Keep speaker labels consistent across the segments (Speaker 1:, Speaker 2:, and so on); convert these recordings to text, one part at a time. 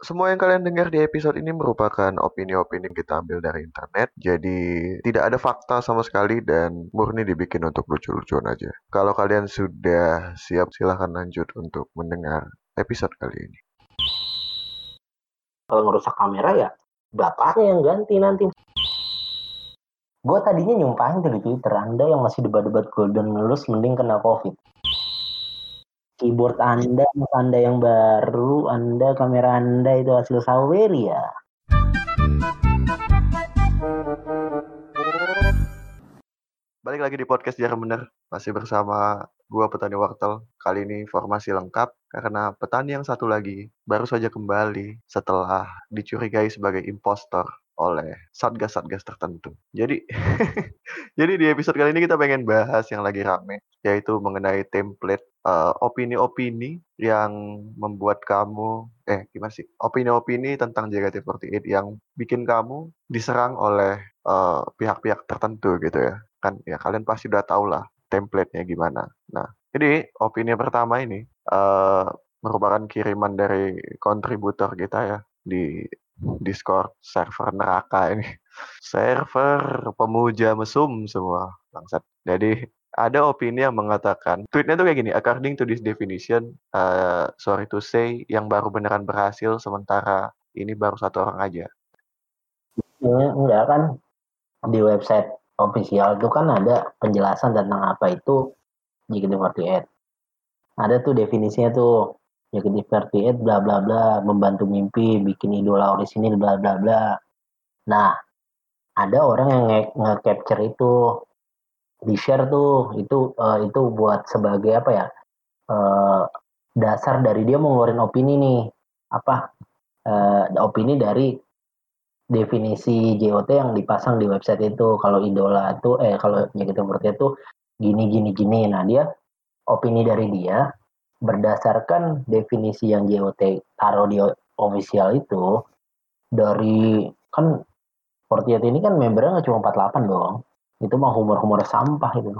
Speaker 1: semua yang kalian dengar di episode ini merupakan opini-opini yang kita ambil dari internet. Jadi tidak ada fakta sama sekali dan murni dibikin untuk lucu-lucuan aja. Kalau kalian sudah siap silahkan lanjut untuk mendengar episode kali ini.
Speaker 2: Kalau ngerusak kamera ya bapaknya yang ganti nanti. Gue tadinya nyumpahin tuh di Twitter, Anda yang masih debat-debat golden lulus mending kena covid keyboard Anda, Anda yang baru, Anda kamera Anda itu hasil Sawery ya.
Speaker 1: Balik lagi di podcast Jarang Bener, masih bersama gua Petani Wortel. Kali ini formasi lengkap karena petani yang satu lagi baru saja kembali setelah dicurigai sebagai impostor oleh satgas-satgas tertentu. Jadi, jadi di episode kali ini kita pengen bahas yang lagi rame, yaitu mengenai template uh, opini-opini yang membuat kamu, eh gimana sih? Opini-opini tentang JKT48 yang bikin kamu diserang oleh uh, pihak-pihak tertentu gitu ya. Kan ya kalian pasti udah tahu lah template-nya gimana. Nah, jadi opini pertama ini uh, merupakan kiriman dari kontributor kita ya di Discord server neraka ini. Server pemuja mesum semua bangsat. Jadi ada opini yang mengatakan tweetnya tuh kayak gini according to this definition uh, sorry to say yang baru beneran berhasil sementara ini baru satu orang aja.
Speaker 2: Ya, enggak kan di website official itu kan ada penjelasan tentang apa itu JKT48 ada tuh definisinya tuh JKT48 bla bla bla membantu mimpi bikin idola orisinil bla bla bla. Nah ada orang yang nge-capture itu di share tuh itu uh, itu buat sebagai apa ya uh, dasar dari dia mau ngeluarin opini nih. Apa? Uh, opini dari definisi JOT yang dipasang di website itu. Kalau idola itu eh kalau gitu berarti itu gini gini gini. Nah dia opini dari dia berdasarkan definisi yang JOT taruh di official itu dari kan 48 ini kan membernya nggak cuma 48 dong. Itu mah humor-humor sampah itu.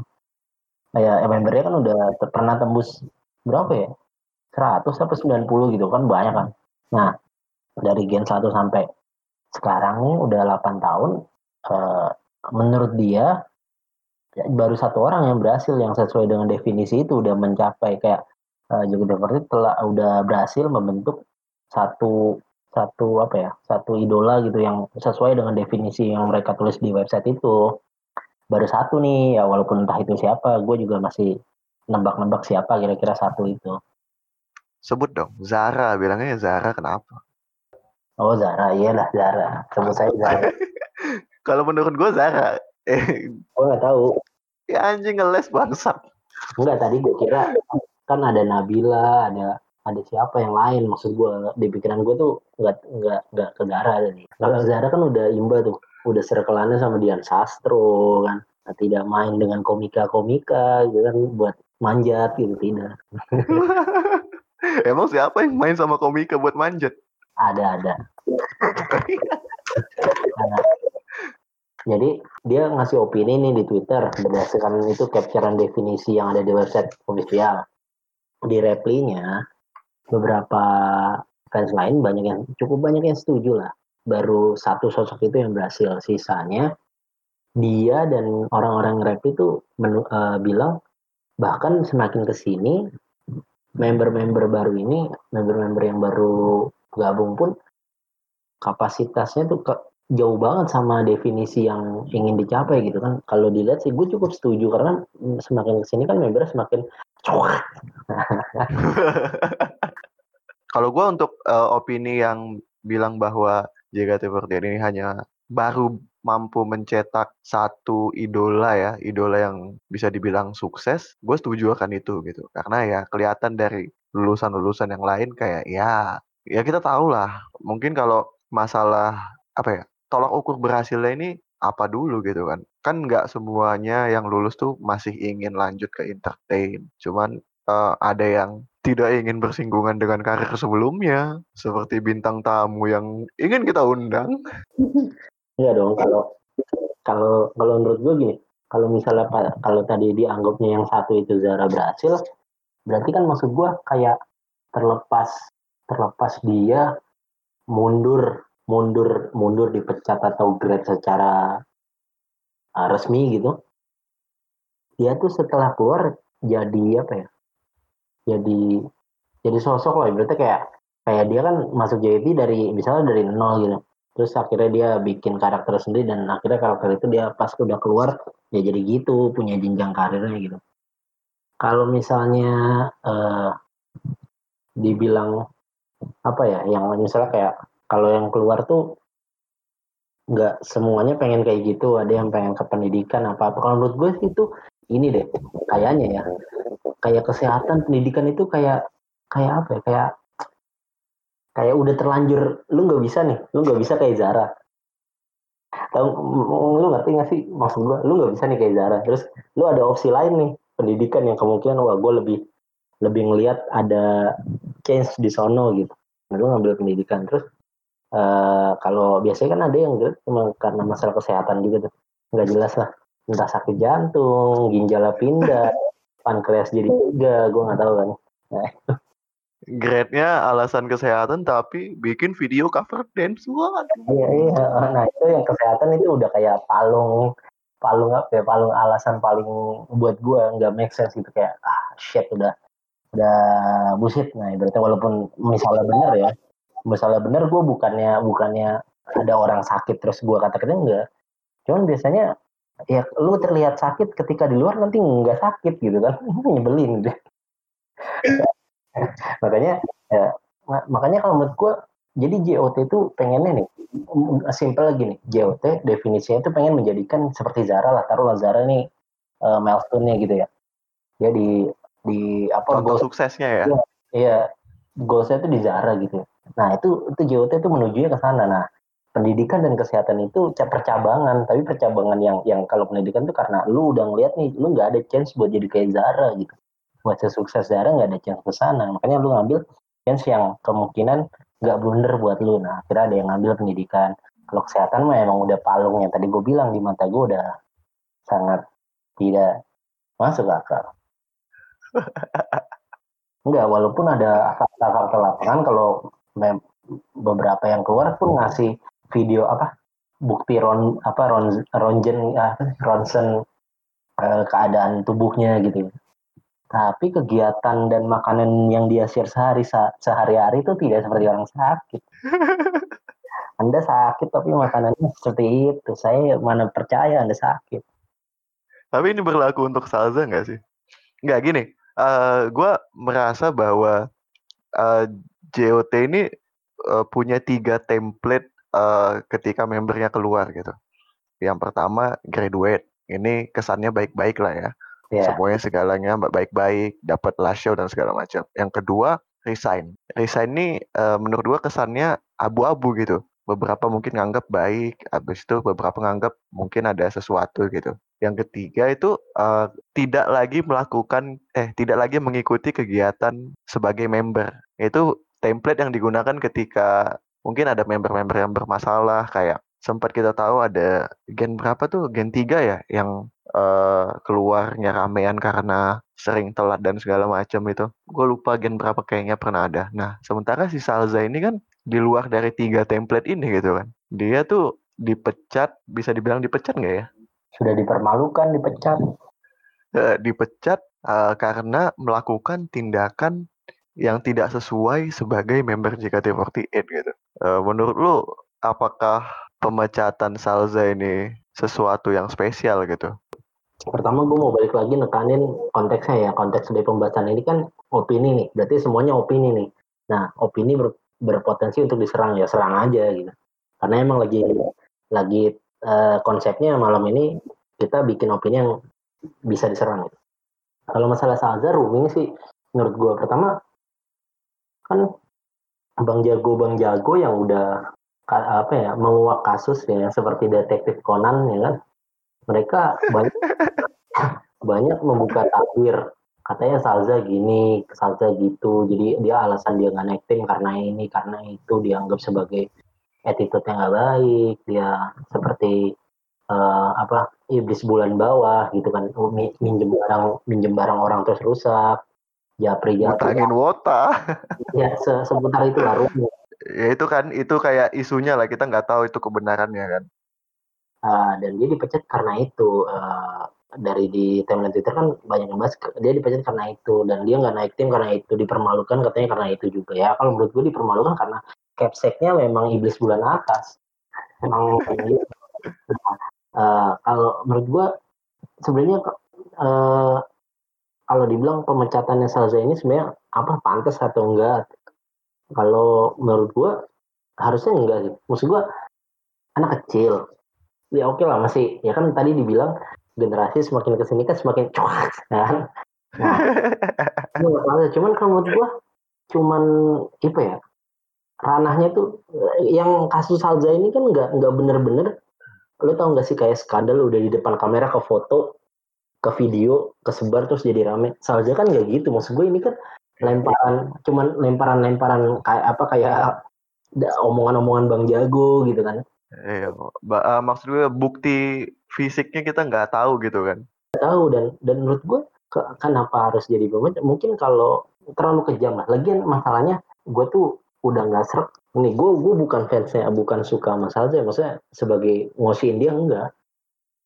Speaker 2: Kayak membernya kan udah pernah tembus berapa ya? 100 sampai 90 gitu kan banyak kan. Nah, dari gen 1 sampai sekarang nih udah 8 tahun eh, menurut dia ya, baru satu orang yang berhasil yang sesuai dengan definisi itu udah mencapai kayak uh, Jogi telah udah berhasil membentuk satu satu apa ya satu idola gitu yang sesuai dengan definisi yang mereka tulis di website itu baru satu nih ya walaupun entah itu siapa gue juga masih nebak-nebak siapa kira-kira satu itu.
Speaker 1: Sebut dong Zara bilangnya Zara kenapa?
Speaker 2: Oh Zara iyalah Zara. Sebut saya Zara.
Speaker 1: Kalau menurut gue Zara
Speaker 2: eh gue nggak tahu.
Speaker 1: ya anjing ngeles bangsat.
Speaker 2: Enggak tadi gue kira kan ada Nabila ada ada siapa yang lain maksud gue di pikiran gue tuh nggak nggak nggak ke Zara nih kalau Zara kan udah imba tuh udah serkelannya sama Dian Sastro kan. Nah, tidak main dengan komika-komika gitu kan buat manjat gitu tidak.
Speaker 1: Emang siapa yang main sama komika buat manjat?
Speaker 2: Ada ada. Nah, jadi dia ngasih opini nih di Twitter berdasarkan itu capturean definisi yang ada di website official. Di replinya beberapa fans lain banyak yang cukup banyak yang setuju lah baru satu sosok itu yang berhasil. Sisanya dia dan orang-orang rap itu menu, uh, bilang bahkan semakin ke sini member-member baru ini member-member yang baru gabung pun kapasitasnya tuh ke, jauh banget sama definisi yang ingin dicapai gitu kan. Kalau dilihat sih gue cukup setuju karena semakin ke sini kan member semakin
Speaker 1: Kalau gue untuk uh, opini yang bilang bahwa JKT48 ini hanya baru mampu mencetak satu idola ya, idola yang bisa dibilang sukses, gue setuju akan itu gitu. Karena ya kelihatan dari lulusan-lulusan yang lain kayak ya, ya kita tahu lah. Mungkin kalau masalah apa ya, tolak ukur berhasilnya ini apa dulu gitu kan. Kan nggak semuanya yang lulus tuh masih ingin lanjut ke entertain. Cuman uh, ada yang tidak ingin bersinggungan dengan karir sebelumnya, seperti bintang tamu yang ingin kita undang.
Speaker 2: Iya dong, kalau kalau kalau menurut gue gini, kalau misalnya kalau tadi dianggapnya yang satu itu Zara berhasil, berarti kan maksud gue kayak terlepas terlepas dia mundur mundur mundur dipecat atau grade secara uh, resmi gitu dia tuh setelah keluar jadi apa ya jadi jadi sosok lah. Berarti kayak kayak dia kan masuk JYP dari misalnya dari nol gitu. Terus akhirnya dia bikin karakter sendiri dan akhirnya karakter itu dia pas udah keluar ya jadi gitu punya jenjang karirnya gitu. Kalau misalnya uh, dibilang apa ya yang misalnya kayak kalau yang keluar tuh nggak semuanya pengen kayak gitu. Ada yang pengen ke pendidikan apa apa. Kalau menurut gue itu ini deh kayaknya ya kayak kesehatan pendidikan itu kayak kayak apa ya kayak kayak udah terlanjur lu nggak bisa nih lu nggak bisa kayak Zara. Tahu lu ngerti nggak sih maksud gue lu nggak bisa nih kayak Zara. Terus lu ada opsi lain nih pendidikan yang kemungkinan wah gue lebih lebih ngelihat ada change di sono gitu. Nah, lu ngambil pendidikan. Terus uh, kalau biasanya kan ada yang gitu cuma karena masalah kesehatan juga tuh. Nggak jelas lah. Entah sakit jantung ginjal pindah pankreas jadi tiga gue nggak tahu kan. Nah,
Speaker 1: grade-nya alasan kesehatan tapi bikin video cover dance wah
Speaker 2: iya iya. Nah itu yang kesehatan itu udah kayak palung palung apa ya palung alasan paling buat gue nggak make sense gitu. Kayak ah shit udah udah busit nah berarti walaupun misalnya benar ya misalnya benar gue bukannya bukannya ada orang sakit terus gue kata-kata enggak. Cuman biasanya ya lu terlihat sakit ketika di luar nanti nggak sakit gitu kan. Nyebelin gitu. Makanya ya, makanya kalau menurut gue jadi JOT itu pengennya nih simple lagi nih. JOT definisinya itu pengen menjadikan seperti Zara lah taruhlah Zara nih uh, milestone-nya gitu ya. Dia di di apa
Speaker 1: goal suksesnya ya?
Speaker 2: Iya, iya. Goalsnya itu di Zara gitu. Nah itu itu JOT itu menujunya ke sana. Nah pendidikan dan kesehatan itu percabangan. Tapi percabangan yang yang kalau pendidikan itu karena lu udah ngeliat nih lu nggak ada chance buat jadi kayak Zara gitu. Buat sukses Zara nggak ada chance ke sana. Makanya lu ngambil chance yang kemungkinan nggak blunder buat lu. Nah akhirnya ada yang ngambil pendidikan. Kalau kesehatan mah emang udah palung. Yang tadi gue bilang di mata gue udah sangat tidak masuk akal. Enggak walaupun ada fakta-fakta lapangan kalau beberapa yang keluar pun ngasih video apa bukti ron apa ron ronjen uh, ronsen uh, keadaan tubuhnya gitu tapi kegiatan dan makanan yang dia share sehari sehari-hari itu tidak seperti orang sakit. anda sakit tapi makanannya seperti itu. Saya mana percaya Anda sakit.
Speaker 1: Tapi ini berlaku untuk Salza nggak sih? Nggak gini. Uh, eh, gue merasa bahwa uh, eh, JOT ini uh, punya tiga template uh, ketika membernya keluar gitu. Yang pertama graduate. Ini kesannya baik-baik lah ya yeah. semuanya segalanya baik-baik dapat last show dan segala macam yang kedua resign resign ini uh, menurut gua kesannya abu-abu gitu beberapa mungkin nganggap baik habis itu beberapa nganggap mungkin ada sesuatu gitu yang ketiga itu uh, tidak lagi melakukan eh tidak lagi mengikuti kegiatan sebagai member itu template yang digunakan ketika mungkin ada member-member yang bermasalah kayak sempat kita tahu ada gen berapa tuh gen 3 ya yang uh, keluarnya ramean karena sering telat dan segala macam itu. Gue lupa gen berapa kayaknya pernah ada. Nah, sementara si Salza ini kan di luar dari tiga template ini gitu kan. Dia tuh dipecat, bisa dibilang dipecat nggak ya?
Speaker 2: Sudah dipermalukan, dipecat.
Speaker 1: Uh, dipecat uh, karena melakukan tindakan yang tidak sesuai sebagai member JKT48 gitu. Uh, menurut lu apakah pemecatan Salza ini sesuatu yang spesial gitu?
Speaker 2: pertama gue mau balik lagi nekanin konteksnya ya konteks dari pembahasan ini kan opini nih berarti semuanya opini nih nah opini ber, berpotensi untuk diserang ya serang aja gitu karena emang lagi lagi uh, konsepnya malam ini kita bikin opini yang bisa diserang gitu. kalau masalah Salza rooming sih menurut gue pertama kan Bang Jago Bang Jago yang udah apa ya menguak kasus ya seperti detektif Conan ya kan mereka banyak banyak membuka tabir katanya Salza gini, Salza gitu. Jadi dia alasan dia nggak naik tim karena ini, karena itu dianggap sebagai attitude yang nggak baik. Dia seperti uh, apa iblis bulan bawah gitu kan, minjem barang minjem barang orang terus rusak. Japri
Speaker 1: Japri. Utangin wota.
Speaker 2: ya se seputar itu lah
Speaker 1: ya itu kan itu kayak isunya lah kita nggak tahu itu kebenarannya kan
Speaker 2: uh, dan dia dipecat karena itu uh, dari di timeline Twitter kan banyak yang bahas dia dipecat karena itu dan dia nggak naik tim karena itu dipermalukan katanya karena itu juga ya kalau menurut gue dipermalukan karena capseknya memang iblis bulan atas emang gitu. uh, kalau menurut gue sebenarnya uh, kalau dibilang pemecatannya Salza ini sebenarnya apa pantas atau enggak? Kalau menurut gue harusnya enggak sih. Maksud gue anak kecil. Ya oke okay lah masih ya kan tadi dibilang generasi semakin ke sini kan semakin cuak kan? Nah, cuman kalau menurut gua cuman apa ya ranahnya tuh yang kasus Salza ini kan nggak nggak bener-bener. Lo tau nggak sih kayak skandal udah di depan kamera ke foto ke video kesebar terus jadi rame Salza kan nggak gitu maksud gue ini kan lemparan cuman lemparan-lemparan kayak apa kayak omongan-omongan Bang Jago gitu kan
Speaker 1: Iya, uh, maksud gue bukti fisiknya kita nggak tahu gitu kan?
Speaker 2: Tahu dan dan menurut gue ke, kenapa harus jadi pemain? Mungkin kalau terlalu kejam lah. Lagian masalahnya gue tuh udah nggak serak. Nih gue gue bukan fansnya, bukan suka sama Salza. Maksudnya sebagai ngosiin dia enggak.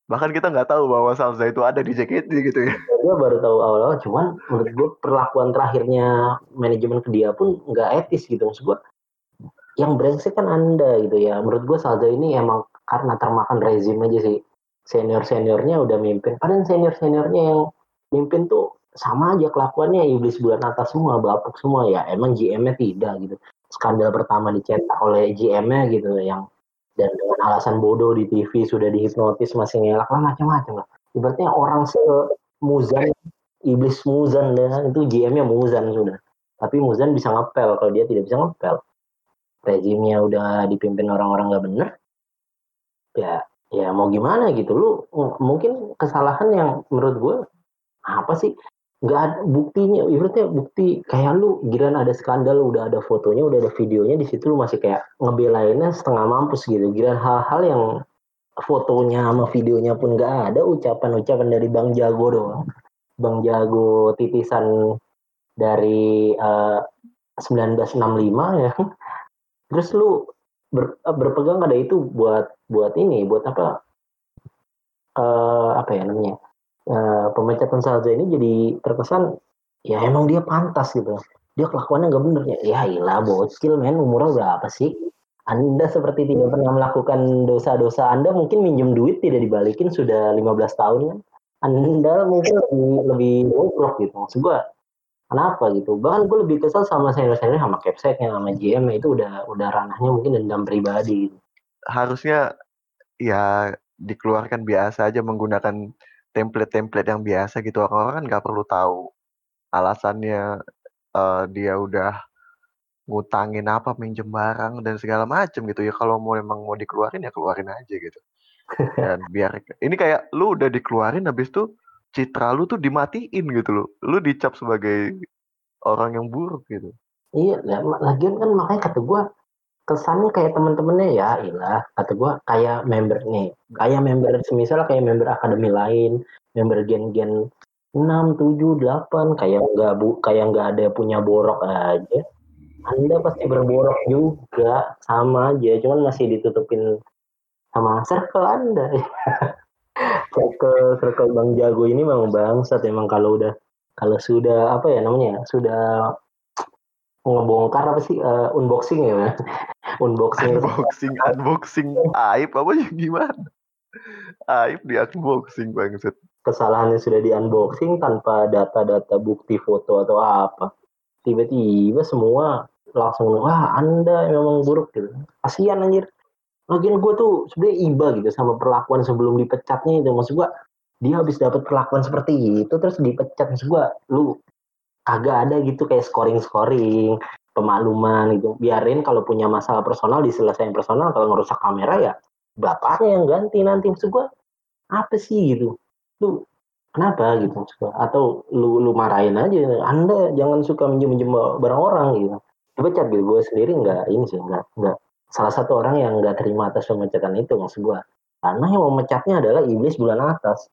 Speaker 1: Bahkan kita nggak tahu bahwa Salza itu ada di JKT gitu ya.
Speaker 2: Dia baru tahu awal-awal. Cuman menurut gue perlakuan terakhirnya manajemen ke dia pun nggak etis gitu. Maksud gue yang brengsek kan anda gitu ya menurut gue Salza ini emang karena termakan rezim aja sih senior seniornya udah mimpin padahal senior seniornya yang mimpin tuh sama aja kelakuannya iblis bulan atas semua bapuk semua ya emang GM-nya tidak gitu skandal pertama dicetak oleh GM-nya gitu yang dan dengan alasan bodoh di TV sudah dihipnotis masih ngelak lah macam-macam lah. Ibaratnya orang se Muzan iblis Muzan deh itu GM-nya Muzan sudah. Tapi Muzan bisa ngepel kalau dia tidak bisa ngepel. Rezimnya udah dipimpin orang-orang gak bener. Ya ya mau gimana gitu. Lu mungkin kesalahan yang menurut gue apa sih nggak ada buktinya ibaratnya bukti kayak lu giran ada skandal udah ada fotonya udah ada videonya di situ lu masih kayak ngebelainnya setengah mampus gitu. Giran hal-hal yang fotonya sama videonya pun nggak ada ucapan-ucapan dari Bang Jago doang. Bang Jago titisan dari uh, eh, 1965 ya. Terus lu ber, berpegang pada itu buat buat ini buat apa? Uh, apa ya namanya uh, pemecatan Salza ini jadi terkesan ya emang dia pantas gitu. Dia kelakuannya nggak bener ya. Ya ilah bocil men. Umurnya berapa sih? Anda seperti tidak pernah melakukan dosa-dosa Anda mungkin minjem duit tidak dibalikin sudah 15 tahun kan? Anda mungkin lebih lebih gitu. Maksud gua kenapa gitu? Bahkan gue lebih kesel sama senior senior sama capseknya sama GM itu udah udah ranahnya mungkin dendam pribadi gitu.
Speaker 1: harusnya ya dikeluarkan biasa aja menggunakan template-template yang biasa gitu orang-orang kan nggak perlu tahu alasannya uh, dia udah ngutangin apa minjem barang dan segala macem gitu ya kalau mau emang mau dikeluarin ya keluarin aja gitu dan biar ini kayak lu udah dikeluarin habis tuh citra lu tuh dimatiin gitu loh. Lu dicap sebagai orang yang buruk gitu.
Speaker 2: Iya, ya, lagian kan makanya kata gue kesannya kayak temen-temennya ya ilah kata gue kayak member nih kayak member semisal kayak member akademi lain member gen-gen 6, 7, 8 kayak nggak bu kayak nggak ada punya borok aja. Anda pasti berborok juga sama aja cuman masih ditutupin sama circle anda. Circle circle Bang Jago ini memang bangsat emang kalau udah kalau sudah apa ya namanya sudah ngebongkar apa sih uh, unboxing ya
Speaker 1: unboxing. Unboxing unboxing. Aib apa ya gimana? Aib di unboxing bangsat.
Speaker 2: Kesalahannya sudah di unboxing tanpa data-data bukti foto atau apa. Tiba-tiba semua langsung wah anda memang buruk gitu. Kasihan anjir. Lagian gue tuh sebenarnya iba gitu sama perlakuan sebelum dipecatnya itu. Maksud gue dia habis dapat perlakuan seperti itu terus dipecat maksud gue lu kagak ada gitu kayak scoring scoring pemakluman gitu. Biarin kalau punya masalah personal diselesaikan personal. Kalau ngerusak kamera ya bapaknya yang ganti nanti. Maksud gue apa sih gitu? Lu kenapa gitu? Maksud gue atau lu lu marahin aja. Anda jangan suka minjem minjem barang orang gitu. Dipecat gitu gue sendiri. Nggak ini sih nggak nggak. Salah satu orang yang nggak terima atas pemecatan itu maksud gue karena yang memecatnya adalah iblis bulan atas.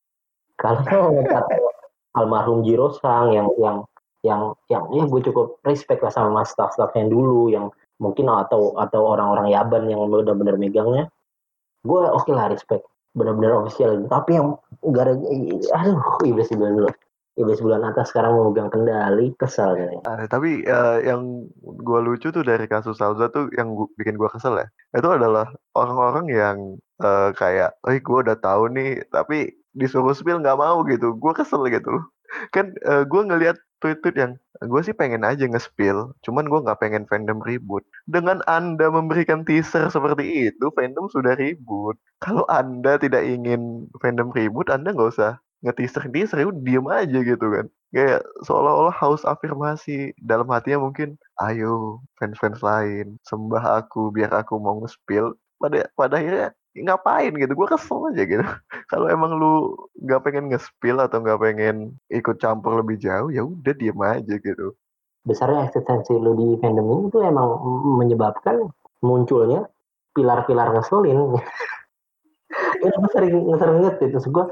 Speaker 2: Kalau memecat almarhum Jiro Sang yang yang yang yang ya gue cukup respect lah sama staff-staff yang dulu yang mungkin atau atau orang-orang Yaban yang benar-benar megangnya. Gue oke okay lah respect. Benar-benar official. Tapi yang gara aduh iblis bulan dulu? Iblis bulan atas sekarang mau megang kendali kesal kayaknya.
Speaker 1: Uh, tapi uh, yang gue lucu tuh dari kasus Salza tuh yang gua, bikin gue kesel ya. Itu adalah orang-orang yang uh, kayak, oh gue udah tahu nih tapi disuruh spill nggak mau gitu. Gue kesel gitu kan uh, gue ngelihat tweet-tweet yang gue sih pengen aja nge-spill, cuman gue nggak pengen fandom ribut. Dengan Anda memberikan teaser seperti itu, fandom sudah ribut. Kalau Anda tidak ingin fandom ribut, Anda nggak usah nge-teaser teaser, udah diem aja gitu kan. Kayak seolah-olah haus afirmasi dalam hatinya mungkin, ayo fans-fans lain, sembah aku biar aku mau nge-spill. Pada pada akhirnya ngapain gitu gue kesel aja gitu. Kalau emang lu nggak pengen nge-spill atau nggak pengen ikut campur lebih jauh ya udah diem aja gitu.
Speaker 2: Besarnya eksistensi lu di fandom ini tuh emang menyebabkan munculnya pilar-pilar ngeselin. Gue sering sering inget terus gue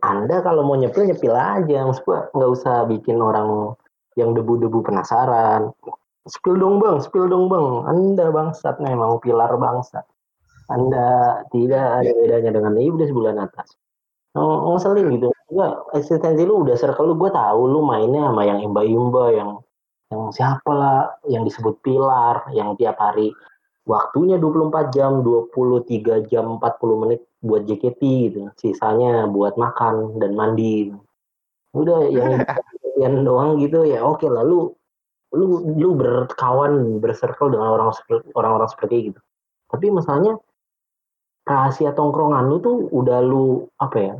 Speaker 2: anda kalau mau nyepil nyepil aja. Maksud gue nggak usah bikin orang yang debu-debu penasaran. Spill dong bang spill dong bang. Anda bangsat memang pilar bangsat anda tidak ada bedanya dengan iblis bulan atas. Oh, ngeselin gitu. Enggak, eksistensi lu udah circle lu, gue tahu lu mainnya sama yang imba-imba, yang yang siapa lah, yang disebut pilar, yang tiap hari waktunya 24 jam, 23 jam 40 menit buat JKT gitu. Sisanya buat makan dan mandi. Udah yang yang doang gitu ya oke okay lah lu lu lu berkawan bercircle dengan orang orang-orang seperti itu. Tapi masalahnya rahasia tongkrongan lu tuh udah lu apa ya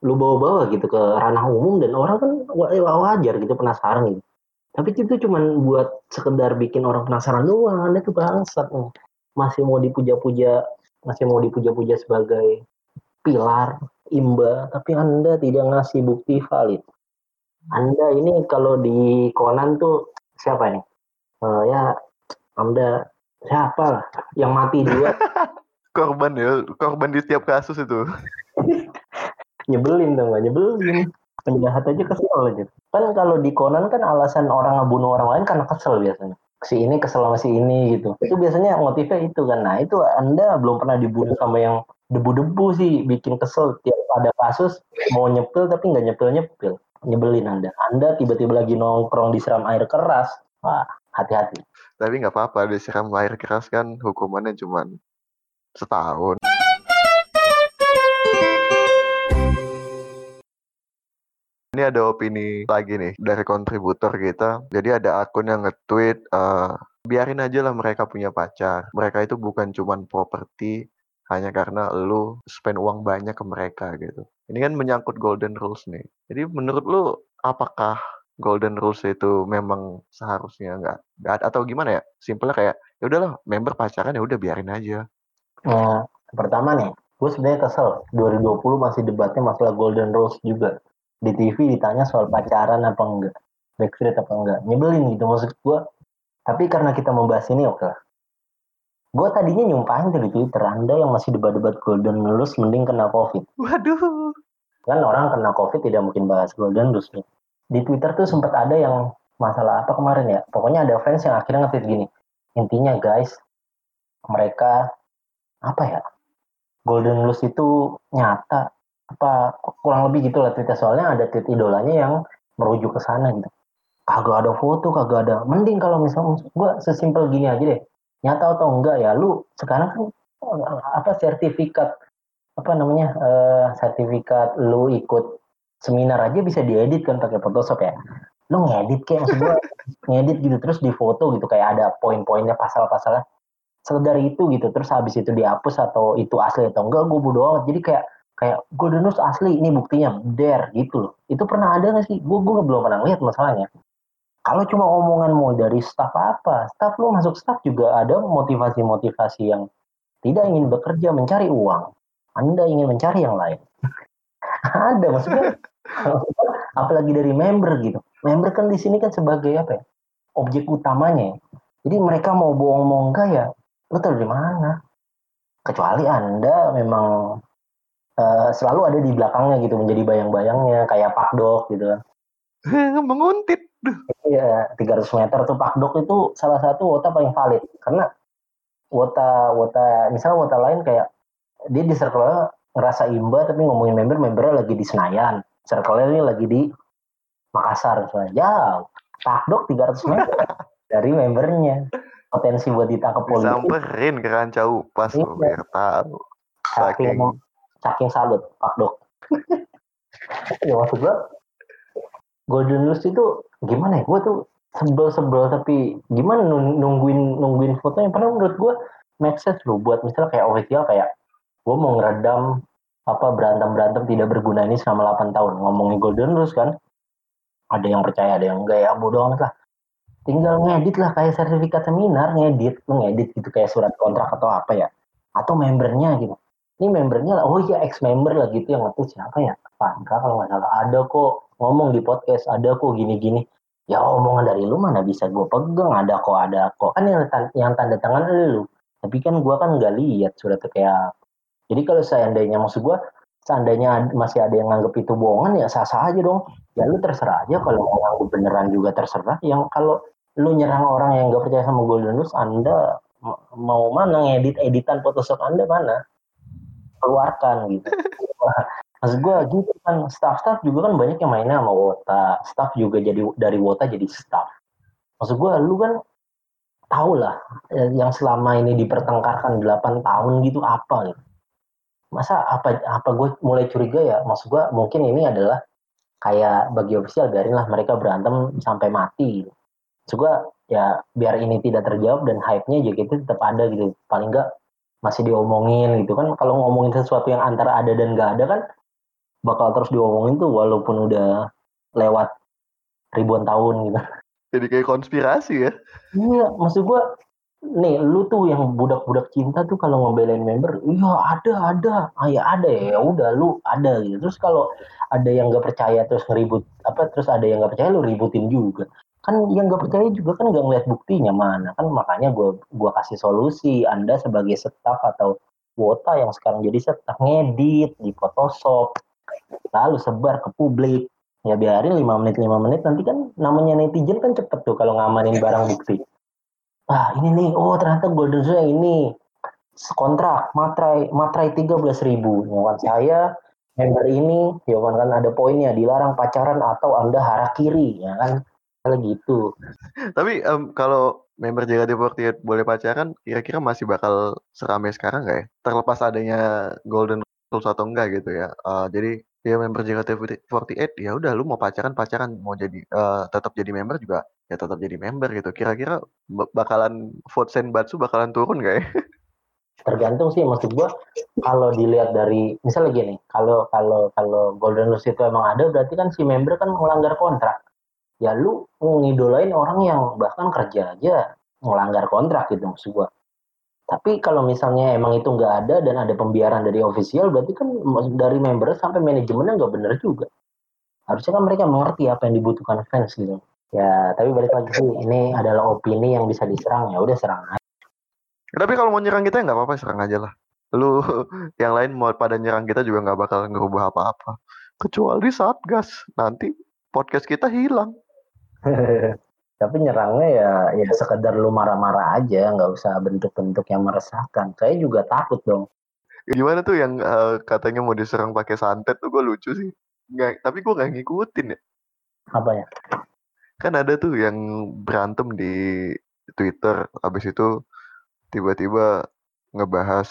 Speaker 2: lu bawa-bawa gitu ke ranah umum dan orang kan wajar gitu penasaran gitu. Tapi itu cuma buat sekedar bikin orang penasaran doang tuh bangsat nih masih mau dipuja-puja masih mau dipuja-puja sebagai pilar imba tapi anda tidak ngasih bukti valid. Anda ini kalau di Conan tuh siapa nih uh, ya anda siapa lah yang mati dua
Speaker 1: korban ya korban di setiap kasus itu.
Speaker 2: Nyebelin dong nyebelin. Penjahat aja kesel aja. Kan kalau di Conan kan alasan orang ngebunuh orang lain karena kesel biasanya. Si ini kesel sama si ini gitu. Itu biasanya motifnya itu kan. Nah itu anda belum pernah dibunuh sama yang debu-debu sih bikin kesel. Tiap ada kasus mau nyepil tapi nggak nyepil nyepil. Nyebelin anda. Anda tiba-tiba lagi nongkrong disiram air keras. Wah hati-hati.
Speaker 1: Tapi nggak apa-apa disiram air keras kan hukumannya cuman setahun ini ada opini lagi nih dari kontributor kita. Jadi ada akun yang nge-tweet, uh, biarin aja lah mereka punya pacar. Mereka itu bukan cuman properti hanya karena lu spend uang banyak ke mereka gitu. Ini kan menyangkut golden rules nih. Jadi menurut lu apakah golden rules itu memang seharusnya nggak nggak atau gimana ya? Simpelnya kayak ya udahlah member pacaran ya udah biarin aja.
Speaker 2: Nah, pertama nih, gue sebenarnya kesel 2020 masih debatnya masalah Golden Rose juga. Di TV ditanya soal pacaran apa enggak, backstreet apa enggak. Nyebelin gitu maksud gue. Tapi karena kita membahas ini oke lah. Gue tadinya nyumpahin di Twitter, Anda yang masih debat-debat Golden Rose mending kena COVID.
Speaker 1: Waduh.
Speaker 2: Kan orang kena COVID tidak mungkin bahas Golden Rose nih. Di Twitter tuh sempat ada yang masalah apa kemarin ya. Pokoknya ada fans yang akhirnya nge-tweet gini. Intinya guys, mereka apa ya? Golden Luz itu nyata apa kurang lebih gitu lah tweetnya. Soalnya ada tweet idolanya yang merujuk ke sana gitu. Kagak ada foto kagak ada. Mending kalau misalnya gue sesimpel gini aja deh. Nyata atau enggak ya lu sekarang kan apa sertifikat apa namanya uh, sertifikat lu ikut seminar aja bisa diedit kan pakai Photoshop ya. Lu ngedit kayak maksud gue ngedit gitu terus di foto gitu kayak ada poin-poinnya pasal-pasalnya sekedar itu gitu. Terus habis itu dihapus atau itu asli atau enggak gue bodo amat. Jadi kayak kayak Golden Rose asli ini buktinya der gitu loh. Itu pernah ada gak sih? Gue gue belum pernah lihat masalahnya. Kalau cuma omongan mau dari staff apa staff lo masuk staff juga ada motivasi-motivasi yang tidak ingin bekerja mencari uang. Anda ingin mencari yang lain. Ada maksudnya. Apalagi dari member gitu. Member kan di sini kan sebagai apa ya? Objek utamanya jadi mereka mau bohong mau enggak ya lu tahu di mana? Kecuali anda memang uh, selalu ada di belakangnya gitu menjadi bayang-bayangnya kayak Pak Dok gitu. Kan
Speaker 1: menguntit
Speaker 2: Iya, 300 meter tuh Pak Dok itu salah satu wota paling valid. Karena wota wota misalnya wota lain kayak dia di circle ngerasa imba tapi ngomongin member membernya lagi di Senayan. Circle ini lagi di Makassar. Misalnya jauh. Pak Dok 300 meter dari membernya potensi buat ditangkap polisi.
Speaker 1: Disamperin ke kancau pas
Speaker 2: Iya.
Speaker 1: biar tahu.
Speaker 2: saking
Speaker 1: Saking
Speaker 2: salut Pak Dok. Ya maksud gua Golden News itu gimana ya? Gua tuh sebel-sebel tapi gimana nung- nungguin nungguin fotonya? Padahal menurut gua make sense loh buat misalnya kayak official kayak gua mau ngeredam apa berantem berantem tidak berguna ini selama 8 tahun. Ngomongin Golden News kan ada yang percaya ada yang enggak ya bodoh amat lah tinggal ngedit lah kayak sertifikat seminar ngedit ngedit gitu kayak surat kontrak atau apa ya. Atau membernya gitu. Ini membernya lah oh iya ex member lah gitu yang ngetulis siapa ya? Pandra kalau nggak salah. Ada kok ngomong di podcast ada kok gini-gini. Ya omongan dari lu mana bisa gue pegang? Ada kok ada kok. Kan yang, yang tanda tangan lu. Tapi kan gue kan nggak lihat suratnya kayak jadi kalau seandainya maksud gue seandainya masih ada yang nganggep itu bohongan ya sah-sah aja dong ya lu terserah aja kalau mau nganggep beneran juga terserah. Yang kalau lu nyerang orang yang nggak percaya sama Golden News anda mau mana ngedit editan Photoshop anda mana? Keluarkan gitu. Maksud gue gitu kan staff-staff juga kan banyak yang mainnya sama Wota. Staff juga jadi dari Wota jadi staff. Maksud gue lu kan tau lah eh, yang selama ini dipertengkarkan 8 tahun gitu apa gitu masa apa apa gue mulai curiga ya? Maksud gue mungkin ini adalah kayak bagi official biarinlah mereka berantem sampai mati gitu. Gue ya biar ini tidak terjawab dan hype-nya JKT tetap ada gitu paling enggak masih diomongin gitu kan kalau ngomongin sesuatu yang antara ada dan nggak ada kan bakal terus diomongin tuh walaupun udah lewat ribuan tahun gitu
Speaker 1: jadi kayak konspirasi ya.
Speaker 2: Iya, maksud gua nih lu tuh yang budak-budak cinta tuh kalau ngebelain member, iya ada ada, ah ya ada ya, udah lu ada gitu. Terus kalau ada yang nggak percaya terus ngeribut apa, terus ada yang nggak percaya lu ributin juga. Kan yang nggak percaya juga kan nggak ngeliat buktinya mana kan makanya gua gua kasih solusi. Anda sebagai staff atau wota yang sekarang jadi staff ngedit di Photoshop, lalu sebar ke publik ya biarin 5 menit 5 menit nanti kan namanya netizen kan cepet tuh kalau ngamanin barang bukti ah ini nih. Oh ternyata Golden Shoe yang ini kontrak matrai matrai 13 ribu. Kan saya member ini ya kan kan ada poinnya. Dilarang pacaran atau anda harakiri ya kan? Kalau gitu.
Speaker 1: Tapi em, kalau member JKT48 boleh pacaran, kira-kira masih bakal seramai sekarang nggak ya? Terlepas adanya Golden Rules atau enggak gitu ya. Eh, jadi ya member JKT48 ya udah lu mau pacaran pacaran. Mau jadi eh, tetap jadi member juga ya tetap jadi member gitu. Kira-kira ba- bakalan vote Senbatsu bakalan turun nggak ya?
Speaker 2: tergantung sih maksud gua kalau dilihat dari misalnya gini kalau kalau kalau Golden Rules itu emang ada berarti kan si member kan melanggar kontrak ya lu ngidolain orang yang bahkan kerja aja melanggar kontrak gitu maksud gua tapi kalau misalnya emang itu nggak ada dan ada pembiaran dari official berarti kan dari member sampai manajemennya nggak bener juga harusnya kan mereka mengerti apa yang dibutuhkan fans gitu ya tapi balik lagi sih ini adalah opini yang bisa diserang ya udah serang aja
Speaker 1: Tapi kalau mau nyerang kita ya nggak apa-apa serang aja lah. Lu yang lain mau pada nyerang kita juga nggak bakal ngerubah apa-apa. Kecuali Satgas nanti podcast kita hilang.
Speaker 2: tapi nyerangnya ya ya sekedar lu marah-marah aja nggak usah bentuk-bentuk yang meresahkan saya juga takut dong
Speaker 1: Gimana tuh yang eh, katanya mau diserang pakai santet tuh gue lucu sih. Nggak, tapi gue nggak ngikutin ya.
Speaker 2: apa ya
Speaker 1: Kan ada tuh yang berantem di Twitter, habis itu tiba-tiba ngebahas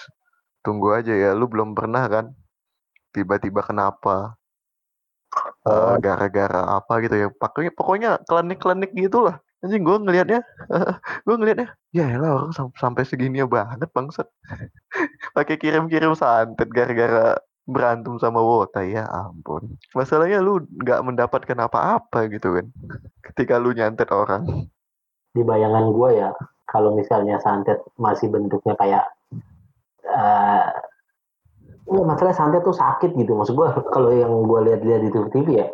Speaker 1: tunggu aja ya, lu belum pernah kan? Tiba-tiba kenapa? Eh,
Speaker 2: Oh.
Speaker 1: gara-gara apa gitu ya? Pokoknya pokoknya klinik-klinik gitulah. Anjing gue ngelihatnya, gue ngelihatnya, ya elah orang sam- sampai segininya banget bangsat. Pakai kirim-kirim santet gara-gara berantem sama Wota ya ampun. Masalahnya lu nggak mendapatkan apa-apa gitu kan. Ketika lu nyantet orang.
Speaker 2: di bayangan gue ya kalau misalnya santet masih bentuknya kayak eh Enggak, masalah santet tuh sakit gitu. Maksud gue kalau yang gue lihat-lihat di TV ya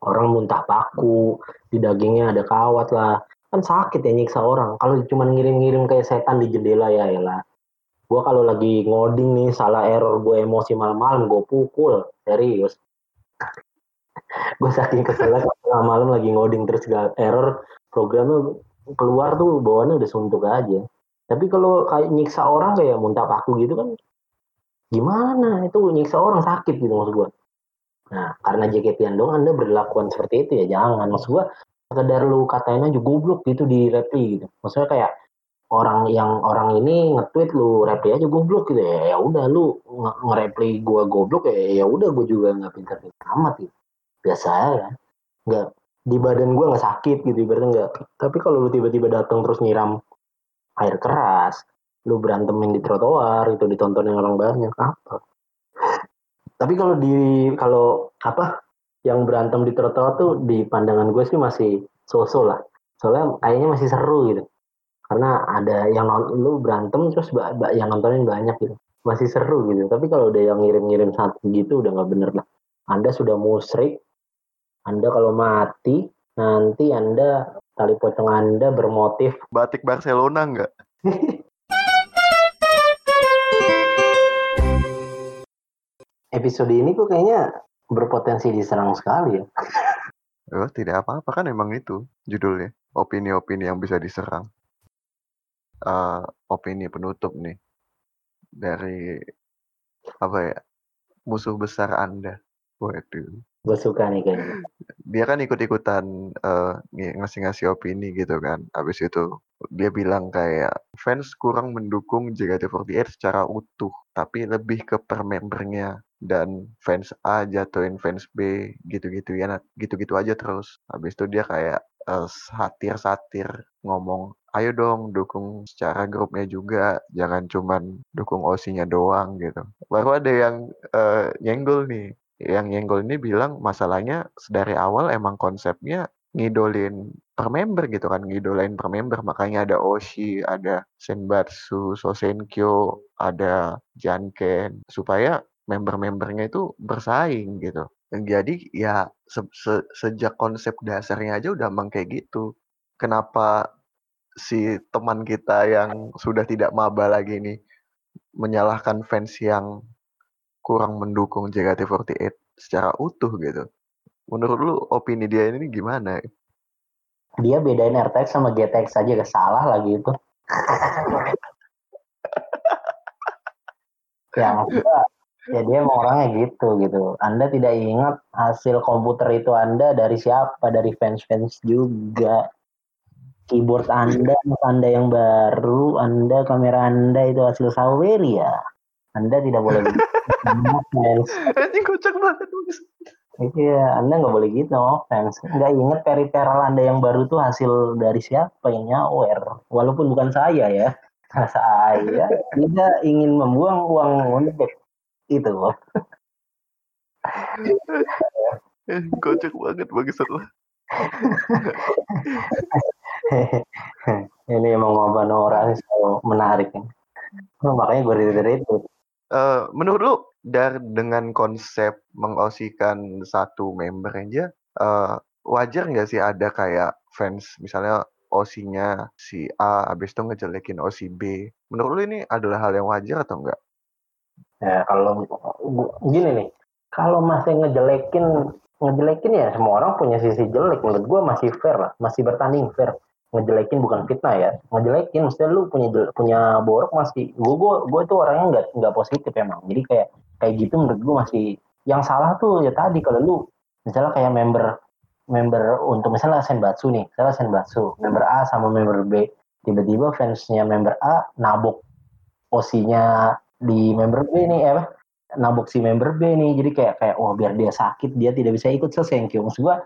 Speaker 2: orang muntah paku, di dagingnya ada kawat lah. Kan sakit ya nyiksa orang. Kalau cuma ngirim-ngirim kayak setan di jendela ya lah. Gue kalau lagi ngoding nih salah error gue emosi malam-malam gue pukul serius. gue saking kesel tengah malam lagi ngoding terus gak error programnya keluar tuh bawaannya udah suntuk aja. Tapi kalau kayak nyiksa orang kayak muntah paku gitu kan gimana? Itu nyiksa orang sakit gitu maksud gue nah karena JKT dong anda berlakuan seperti itu ya jangan. Maksud gue sekedar lu katain aja goblok gitu di reply gitu. Maksudnya kayak orang yang orang ini nge-tweet lu reply aja goblok gitu ya. Ya udah lu nge-reply gua goblok ya ya udah gua juga nggak pintar-pintar amat gitu. Biasa ya nggak di badan gua nggak sakit gitu ibaratnya nggak. Tapi kalau lu tiba-tiba datang terus nyiram air keras lu berantemin di trotoar itu ditontonin orang banyak apa? Tapi kalau di kalau apa yang berantem di trotoar tuh di pandangan gue sih masih sosok lah. Soalnya kayaknya masih seru gitu karena ada yang non, lu berantem terus yang nontonin banyak gitu. Masih seru gitu. Tapi kalau udah yang ngirim-ngirim satu gitu udah nggak bener lah. Anda sudah musrik anda kalau mati nanti anda tali pocong anda bermotif.
Speaker 1: Batik Barcelona nggak?
Speaker 2: Episode ini kok kayaknya berpotensi diserang sekali ya.
Speaker 1: Oh tidak apa-apa. Kan emang itu judulnya. Opini-opini yang bisa diserang uh, opini penutup nih dari apa ya musuh besar anda. Waduh.
Speaker 2: Gue suka nih kayaknya.
Speaker 1: Dia kan ikut-ikutan uh, ngasih-ngasih opini gitu kan. Habis itu dia bilang kayak fans kurang mendukung JKT48 secara utuh tapi lebih ke per membernya. Dan fans A jatuhin fans B gitu-gitu ya gitu-gitu aja terus. Habis itu dia kayak uh, satir-satir ngomong ayo dong dukung secara grupnya juga jangan cuman dukung OC-nya doang gitu. Baru ada yang uh, nyenggol nih. Yang nyenggol ini bilang masalahnya dari awal emang konsepnya ngidolin per member gitu kan ngidolain per member. Makanya ada Oshi ada Senbatsu Sosenkyo ada Janken. Supaya member-membernya itu bersaing gitu jadi ya se se sejak konsep dasarnya aja udah emang kayak gitu kenapa si teman kita yang sudah tidak maba lagi ini menyalahkan fans yang kurang mendukung JKT48 secara utuh gitu. Menurut lu opini dia ini gimana?
Speaker 2: Dia bedain RTX sama GTX aja gak salah lagi itu. ya maksudnya ya dia emang orangnya gitu gitu. Anda tidak ingat hasil komputer itu Anda dari siapa? Dari fans-fans juga keyboard Anda, Anda yang baru, Anda kamera Anda itu hasil Saweria. Anda tidak boleh gitu.
Speaker 1: Anjing kocak banget.
Speaker 2: Iya, Anda nggak boleh gitu, fans. Nggak inget periferal Anda yang baru tuh hasil dari siapa yang nyawer. Walaupun bukan saya ya. Saya tidak ingin membuang uang untuk itu.
Speaker 1: Kocak banget bagi lah.
Speaker 2: ini emang ngobrol orang selalu menarik kan. Oh, makanya gue reader itu.
Speaker 1: Uh, menurut lu dari dengan konsep mengosikan satu member aja uh, wajar nggak sih ada kayak fans misalnya osinya si A habis itu ngejelekin OC B. Menurut lu ini adalah hal yang wajar atau enggak?
Speaker 2: Ya kalau gini nih, kalau masih ngejelekin ngejelekin ya semua orang punya sisi jelek. Menurut gue masih fair lah masih bertanding fair. Ngejelekin bukan fitnah ya ngejelekin. Mesti lu punya punya borok masih gue gue gue tuh orangnya nggak nggak positif emang. Jadi kayak kayak gitu menurut gue masih yang salah tuh ya tadi kalau lu misalnya kayak member member untuk misalnya Senbatsu nih misalnya Senbatsu member A sama member B. Tiba-tiba fansnya member A nabok osinya di member B nih ya nabok si member B nih. Jadi kayak kayak oh biar dia sakit dia tidak bisa ikut sesenkyo maksud gua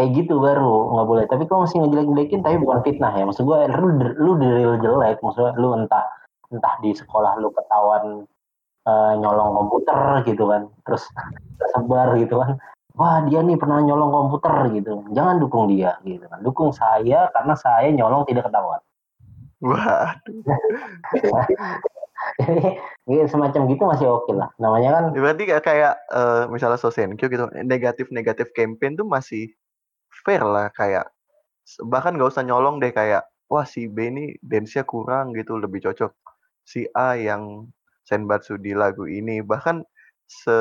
Speaker 2: kayak gitu baru nggak boleh. Tapi kalau masih ngejelek-jelekin tapi bukan fitnah ya. Maksud gua lu lu real jelek. Maksudnya lu entah entah di sekolah lu ketahuan uh, nyolong komputer gitu kan. Terus tersebar gitu kan. Wah dia nih pernah nyolong komputer gitu. Jangan dukung dia gitu kan. Dukung saya karena saya nyolong tidak ketahuan.
Speaker 1: Wah.
Speaker 2: Jadi semacam gitu masih oke okay lah. Namanya kan.
Speaker 1: Berarti kayak uh, misalnya Sosenkyo gitu, negatif-negatif campaign tuh masih fair lah kayak bahkan gak usah nyolong deh kayak wah si B ini dance-nya kurang gitu lebih cocok si A yang senbatsu di lagu ini bahkan se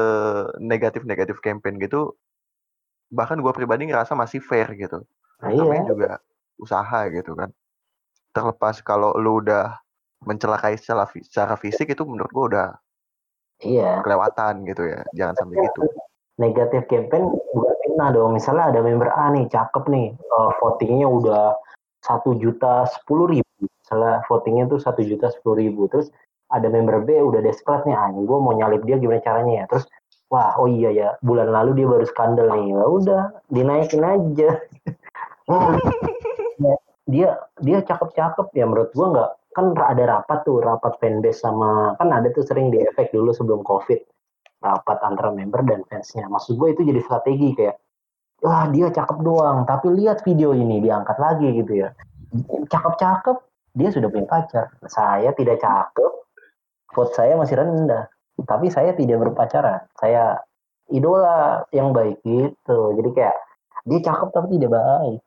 Speaker 1: negatif negatif campaign gitu bahkan gue pribadi ngerasa masih fair gitu
Speaker 2: Nah,
Speaker 1: namanya
Speaker 2: iya.
Speaker 1: juga usaha gitu kan terlepas kalau lu udah mencelakai secara, secara fisik itu menurut gue udah
Speaker 2: Iya.
Speaker 1: kelewatan gitu ya jangan sampai gitu
Speaker 2: Negatif campaign juga fitnah dong. Misalnya ada member A nih, cakep nih, eh, votingnya udah satu juta sepuluh ribu. Misalnya votingnya tuh satu juta sepuluh ribu. Terus ada member B udah desperate nih, anjing gue mau nyalip dia gimana caranya ya. Terus wah oh iya ya bulan lalu dia baru skandal nih. Ya udah dinaikin aja. Dia dia cakep-cakep ya menurut gua nggak kan ada rapat tuh rapat fanbase sama kan ada tuh sering di efek dulu sebelum covid. Rapat antara member dan fansnya. Maksud gue itu jadi strategi kayak wah dia cakep doang tapi lihat video ini diangkat lagi gitu ya. Cakep-cakep dia sudah punya pacar. Saya tidak cakep vote saya masih rendah. Tapi saya tidak berpacaran. Saya idola yang baik gitu. Jadi kayak dia cakep tapi tidak baik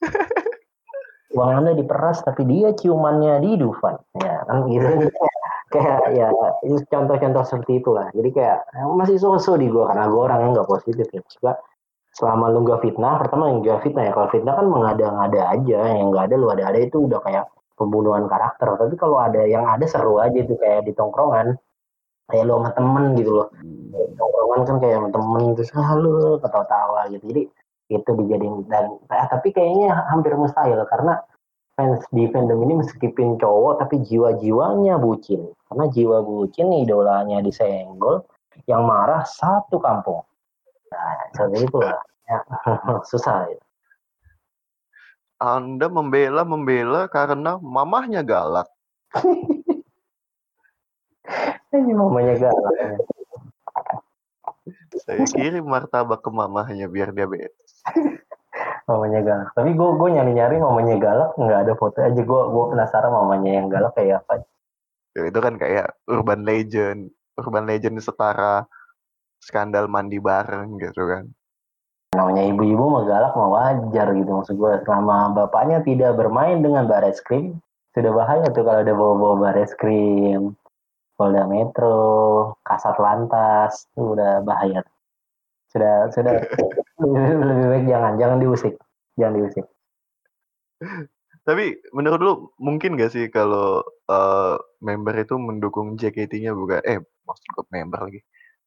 Speaker 2: uang anda diperas tapi dia ciumannya di Dufan. Ya kan gitu. Kayak ya itu contoh-contoh seperti itulah. Jadi kayak eh, masih so-so di gua karena gua orangnya nggak positif ya. Maksudnya, selama lu nggak fitnah pertama yang nggak fitnah ya. Kalau fitnah kan mengada-ngada aja. Yang nggak ada lu ada-ada itu udah kayak pembunuhan karakter. Tapi kalau ada yang ada seru aja itu kayak di tongkrongan. Kayak lu sama temen gitu loh. Di tongkrongan kan kayak sama temen terus ah, lu ketawa-tawa gitu. Jadi itu dijadiin dan eh, tapi kayaknya hampir mustahil karena fans di fandom ini meskipun cowok tapi jiwa-jiwanya bucin. Karena jiwa bucin idolanya disenggol yang marah satu kampung. Nah seperti itu lah ya, susah itu.
Speaker 1: Anda membela membela karena mamahnya galak.
Speaker 2: Ini mamanya galak
Speaker 1: saya kirim martabak ke mamahnya biar dia beres
Speaker 2: mamanya galak. Tapi gue gue nyari nyari mamanya galak nggak ada foto aja. Gue gue penasaran mamanya yang galak kayak apa
Speaker 1: Ya, itu kan kayak urban legend urban legend setara skandal mandi bareng gitu kan.
Speaker 2: Namanya ibu-ibu mah galak mah wajar gitu maksud gue selama bapaknya tidak bermain dengan baret krim. Sudah bahaya tuh kalau ada bawa-bawa baret krim Polda Metro Kasat Lantas itu udah bahaya. Sudah sudah. Lebih, lebih baik jangan jangan diusik. Jangan diusik.
Speaker 1: Tapi menurut lu mungkin gak sih kalau eh, member itu mendukung JKT-nya bukan? Eh maksud gue member lagi.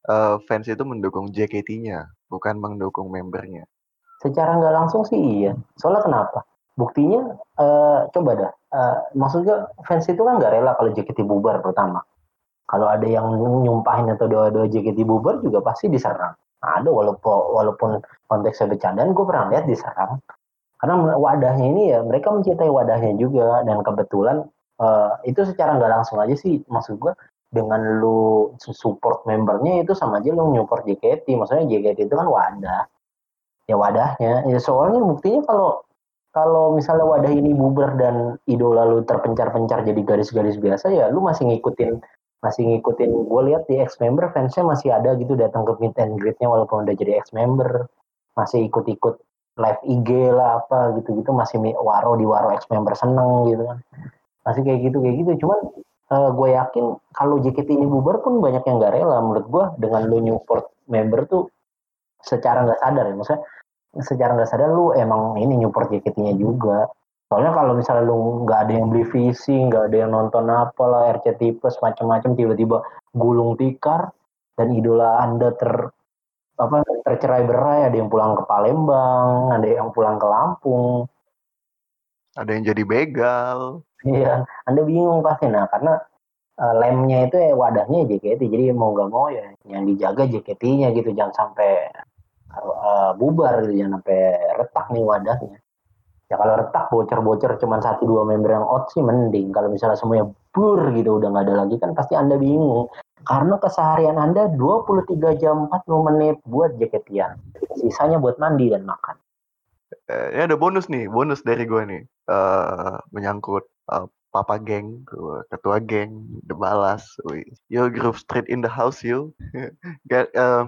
Speaker 1: Eh, fans itu mendukung JKT-nya bukan mendukung membernya.
Speaker 2: Secara nggak langsung sih iya. Soalnya kenapa? Buktinya eh, coba dah. Eh, maksudnya fans itu kan nggak rela kalau JKT bubar pertama kalau ada yang nyumpahin atau doa-doa JKT bubar juga pasti diserang. Ada walaupun walaupun konteksnya bercandaan gue pernah lihat diserang. Karena wadahnya ini ya mereka mencintai wadahnya juga dan kebetulan eh, itu secara nggak langsung aja sih maksud gue dengan lu support membernya itu sama aja lu nyupport JKT maksudnya JKT itu kan wadah. Ya wadahnya. Ya soalnya buktinya kalau kalau misalnya wadah ini bubar dan idola lu terpencar-pencar jadi garis-garis biasa ya lu masih ngikutin masih ngikutin. Gue lihat di ex member fansnya masih ada gitu datang ke meet and greetnya walaupun udah jadi ex member masih ikut-ikut live IG lah apa gitu-gitu masih waro di waro ex member seneng gitu kan. Masih kayak gitu kayak gitu. Cuman eh, gue yakin kalau JKT ini bubar pun banyak yang gak rela. Menurut gue dengan lu support member tuh secara nggak sadar ya. Maksudnya secara nggak sadar lu emang ini support JKT-nya juga soalnya kalau misalnya lu nggak ada yang beli visi nggak ada yang nonton apa lah RCT Plus macam-macam tiba-tiba gulung tikar dan idola anda ter apa tercerai berai ada yang pulang ke Palembang ada yang pulang ke Lampung.
Speaker 1: Ada yang jadi begal.
Speaker 2: Iya, Anda bingung pasti. Nah, karena uh, lemnya itu ya wadahnya JKT, jadi mau nggak mau ya yang dijaga JKT-nya gitu, jangan sampai uh, bubar gitu, jangan sampai retak nih wadahnya. Ya kalau retak bocor-bocor cuman satu dua member yang out sih mending. Kalau misalnya semuanya bur gitu udah nggak ada lagi kan pasti Anda bingung. Karena keseharian Anda 23 jam 40 menit buat JKT-an. Sisanya buat mandi dan makan.
Speaker 1: Eh, ini ada bonus nih, bonus dari gue nih. eh menyangkut eh, Papa Geng, ketua geng, Balas. Yo Group Street in the house yo. Eh,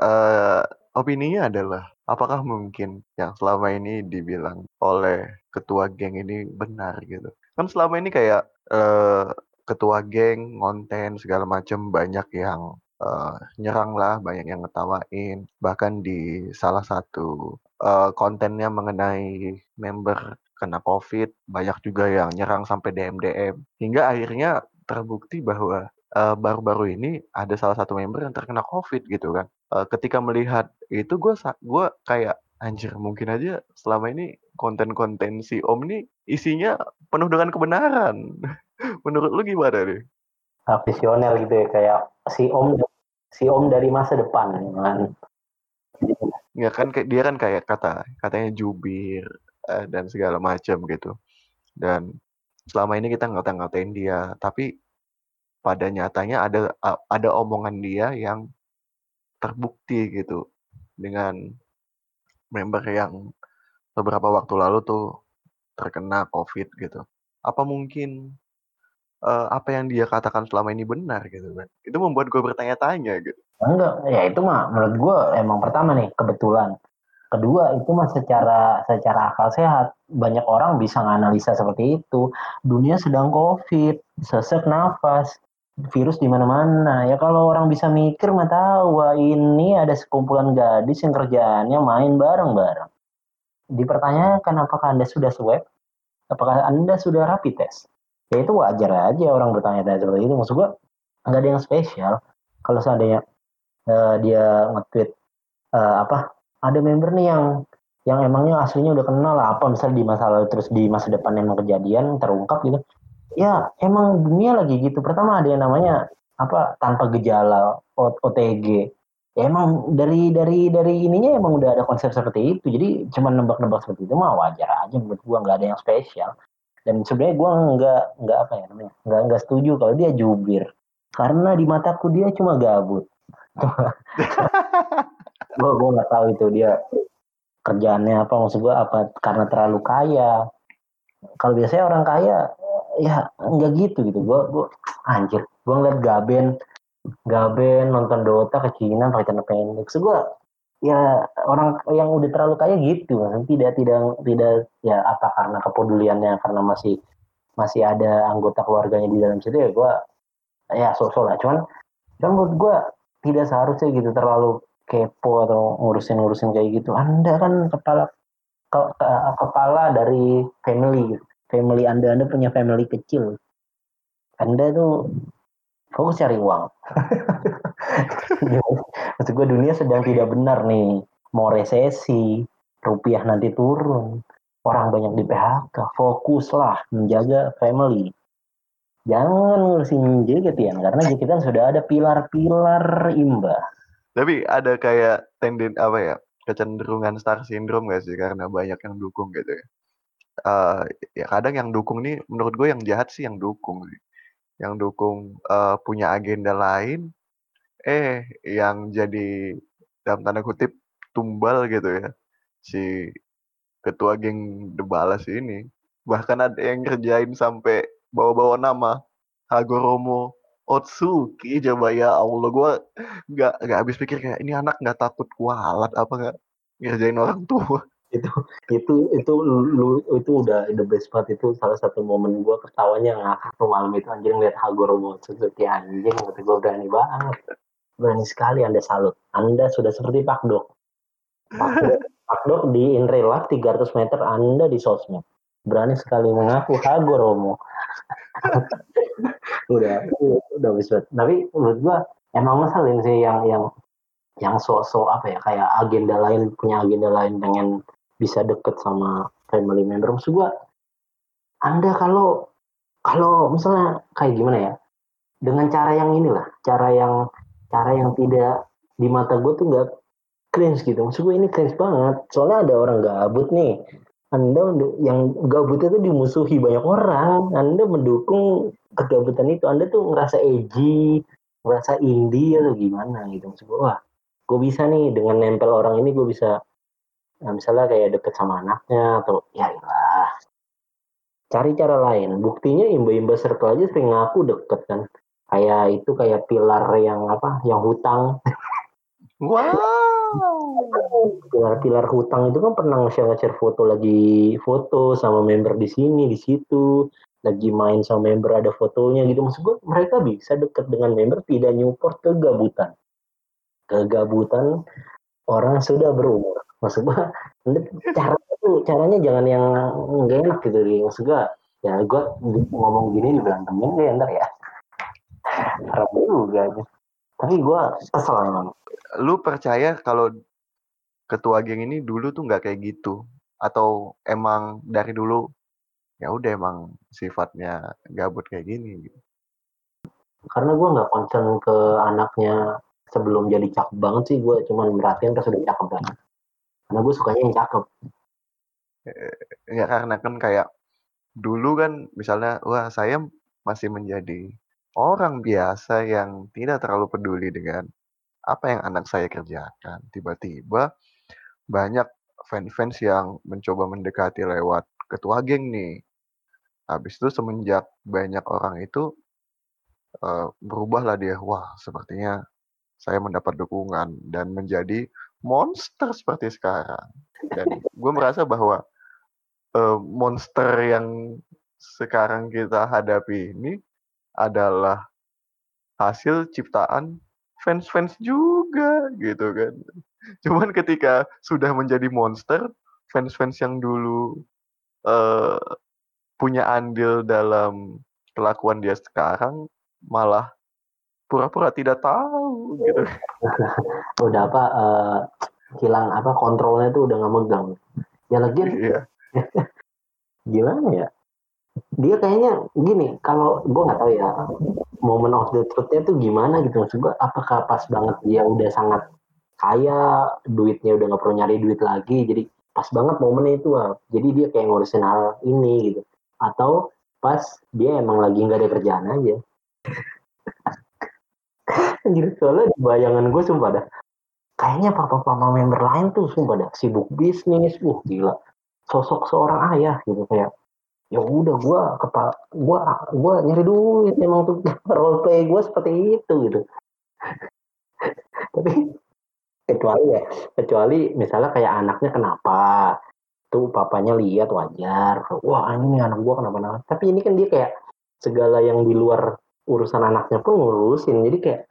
Speaker 1: eh, opininya adalah, apakah mungkin yang selama ini dibilang oleh ketua geng ini benar gitu? Kan selama ini kayak eh, ketua geng, konten segala macam banyak yang uh, nyerang lah, banyak yang ngetawain. Bahkan di salah satu uh, kontennya mengenai member kena COVID, banyak juga yang nyerang sampai DM-DM. Hingga akhirnya terbukti bahwa baru baru-baru ini ada salah satu member yang terkena COVID gitu kan. Uh, ketika melihat itu gue gua kayak anjir mungkin aja selama ini konten-konten si Om ini isinya penuh dengan kebenaran. Menurut lu gimana nih?
Speaker 2: Nah, visioner gitu ya kayak si Om si Om dari masa depan kan.
Speaker 1: Ya kan dia kan kayak kata katanya jubir uh, dan segala macam gitu. Dan selama ini kita ngata-ngatain dia, tapi pada nyatanya ada ada omongan dia yang terbukti gitu dengan member yang beberapa waktu lalu tuh terkena COVID gitu. Apa mungkin uh, apa yang dia katakan selama ini benar gitu kan? Itu membuat gue bertanya-tanya gitu.
Speaker 2: Enggak, ya itu mah menurut gue emang pertama nih kebetulan. Kedua itu mah secara secara akal sehat banyak orang bisa menganalisa seperti itu. Dunia sedang COVID, sesek nafas, virus di mana-mana. Ya kalau orang bisa mikir mah tahu wah ini ada sekumpulan gadis yang kerjaannya main bareng-bareng. Dipertanyakan apakah Anda sudah swab? Apakah Anda sudah rapid test? Ya itu wajar aja orang bertanya-tanya seperti itu. Maksud gua nggak ada yang spesial. Kalau seandainya uh, dia nge-tweet uh, apa ada member nih yang yang emangnya aslinya udah kenal lah apa misalnya di masa lalu terus di masa depan emang kejadian terungkap gitu ya emang dunia lagi gitu. Pertama ada yang namanya apa tanpa gejala OTG ya emang dari dari dari ininya emang udah ada konsep seperti itu. Jadi cuma nebak-nebak seperti itu mah wajar aja menurut gua. Nggak ada yang spesial. Dan sebenarnya gua nggak nggak apa ya namanya nggak nggak setuju kalau dia jubir. Karena di mataku dia cuma gabut. Gua gua nggak tahu itu dia kerjaannya apa. Maksud gua apa? Karena terlalu kaya. Kalau biasanya orang kaya ya nggak gitu gitu. Gue gue anjir gue ngeliat Gaben Gaben nonton Dota ke Cina pakai celana pendek. So gue ya orang yang udah terlalu kaya gitu tidak tidak tidak ya apa karena kepeduliannya karena masih masih ada anggota keluarganya di dalam situ ya gue ya sosok lah. Cuman cuman menurut gue tidak seharusnya gitu terlalu kepo atau ngurusin-ngurusin kayak gitu. Anda kan kepala ke, ke, kepala dari family gitu family Anda, Anda punya family kecil. Anda tuh fokus cari uang. Maksud gue dunia sedang tidak benar nih. Mau resesi, rupiah nanti turun, orang banyak di PHK. Fokuslah menjaga family. Jangan ngurusin JKT karena JKT sudah ada pilar-pilar imbah.
Speaker 1: Tapi ada kayak tenden apa ya kecenderungan star syndrome gak sih karena banyak yang dukung gitu ya? Uh, ya kadang yang dukung nih menurut gue yang jahat sih yang dukung sih. Yang dukung, uh, punya agenda lain, eh yang jadi dalam tanda kutip "tumbal" gitu ya, si ketua geng The Balas ini. Bahkan ada yang ngerjain sampai bawa-bawa nama Hagoromo Otsuki coba ya Allah gue nggak nggak habis pikir kayak ini anak nggak takut kualat apa nggak ngerjain orang tua
Speaker 2: itu itu itu lu itu udah the best part itu salah satu momen gue ketawanya ngakak tuh malam itu. Anjing lihat Hagoro Motsuki anjing. Waktu gue berani banget. Berani sekali anda salut. Anda sudah seperti Pak Dok. Pak Dok, di in real life 300 meter anda di sosmed. Berani sekali mengaku Hagoromo udah udah best banget. Tapi menurut gue emang masalah sih yang yang yang sosok apa ya kayak agenda lain punya agenda lain pengen bisa deket sama family member. Maksud gue anda kalau kalau misalnya kayak gimana ya? Dengan cara yang inilah cara yang cara yang tidak di mata gue tuh gak cringe gitu. Maksud gue ini cringe banget. Soalnya ada orang gabut nih. Anda yang gabut itu dimusuhi banyak orang. Anda mendukung kegabutan itu. Anda tuh ngerasa edgy ngerasa indie atau gimana gitu. Maksud gue wah gue bisa nih dengan nempel orang ini gue bisa nah, misalnya kayak deket sama anaknya atau ya lah cari cara lain. Buktinya imba-imba circle aja sering ngaku deket kan. Kayak itu kayak pilar yang apa yang hutang.
Speaker 1: Wah
Speaker 2: pilar-pilar hutang itu kan pernah nge-share foto lagi foto sama member di sini di situ. Lagi main sama member ada fotonya gitu. Maksud gue mereka bisa dekat dengan member tidak nyupport kegabutan. Kegabutan orang sudah berumur maksud gue cara caranya jangan yang nggak enak gitu maksud gue ya gue ngomong gini dibilang temen deh ntar ya. Harap juga tapi gue kesel emang
Speaker 1: lu. Percaya kalau ketua geng ini dulu tuh nggak kayak gitu? Atau emang dari dulu ya udah emang sifatnya gabut kayak gini gitu
Speaker 2: karena gue nggak concern ke anaknya sebelum jadi cakep banget sih gue cuman merhatiin pas udah cakep banget karena gue sukanya yang cakep
Speaker 1: ya karena kan kayak dulu kan misalnya wah saya masih menjadi orang biasa yang tidak terlalu peduli dengan apa yang anak saya kerjakan. Tiba-tiba banyak fans-fans yang mencoba mendekati lewat ketua geng nih. Habis itu semenjak banyak orang itu uh, berubahlah dia, wah sepertinya saya mendapat dukungan dan menjadi monster seperti sekarang. Dan gue merasa bahwa uh, monster yang sekarang kita hadapi ini adalah hasil ciptaan fans-fans juga gitu kan. Cuman ketika sudah menjadi monster, fans-fans yang dulu uh, punya andil dalam kelakuan dia sekarang malah pura-pura tidak tahu gitu.
Speaker 2: udah apa uh, hilang apa kontrolnya tuh udah nggak megang. Ya lagi iya. gimana ya? Dia kayaknya gini, kalau gue nggak tahu ya, moment of the truth-nya tuh gimana gitu maksud gue apakah pas banget dia udah sangat kaya duitnya udah nggak perlu nyari duit lagi jadi pas banget momennya itu ah. jadi dia kayak ngurusin hal ini gitu atau pas dia emang lagi nggak ada kerjaan aja jadi soalnya di bayangan gue sumpah dah kayaknya papa-papa member lain tuh sumpah dah sibuk bisnis uh gila. Sosok seorang ayah gitu kayak ya udah gue kepala gue gue nyari duit emang tuh role play gue seperti itu gitu. Tapi kecuali ya kecuali misalnya kayak anaknya kenapa tuh papanya lihat wajar? Wah ini anak gue kenapa napa tapi ini kan dia kayak segala yang di luar urusan anaknya pun ngurusin. Jadi kayak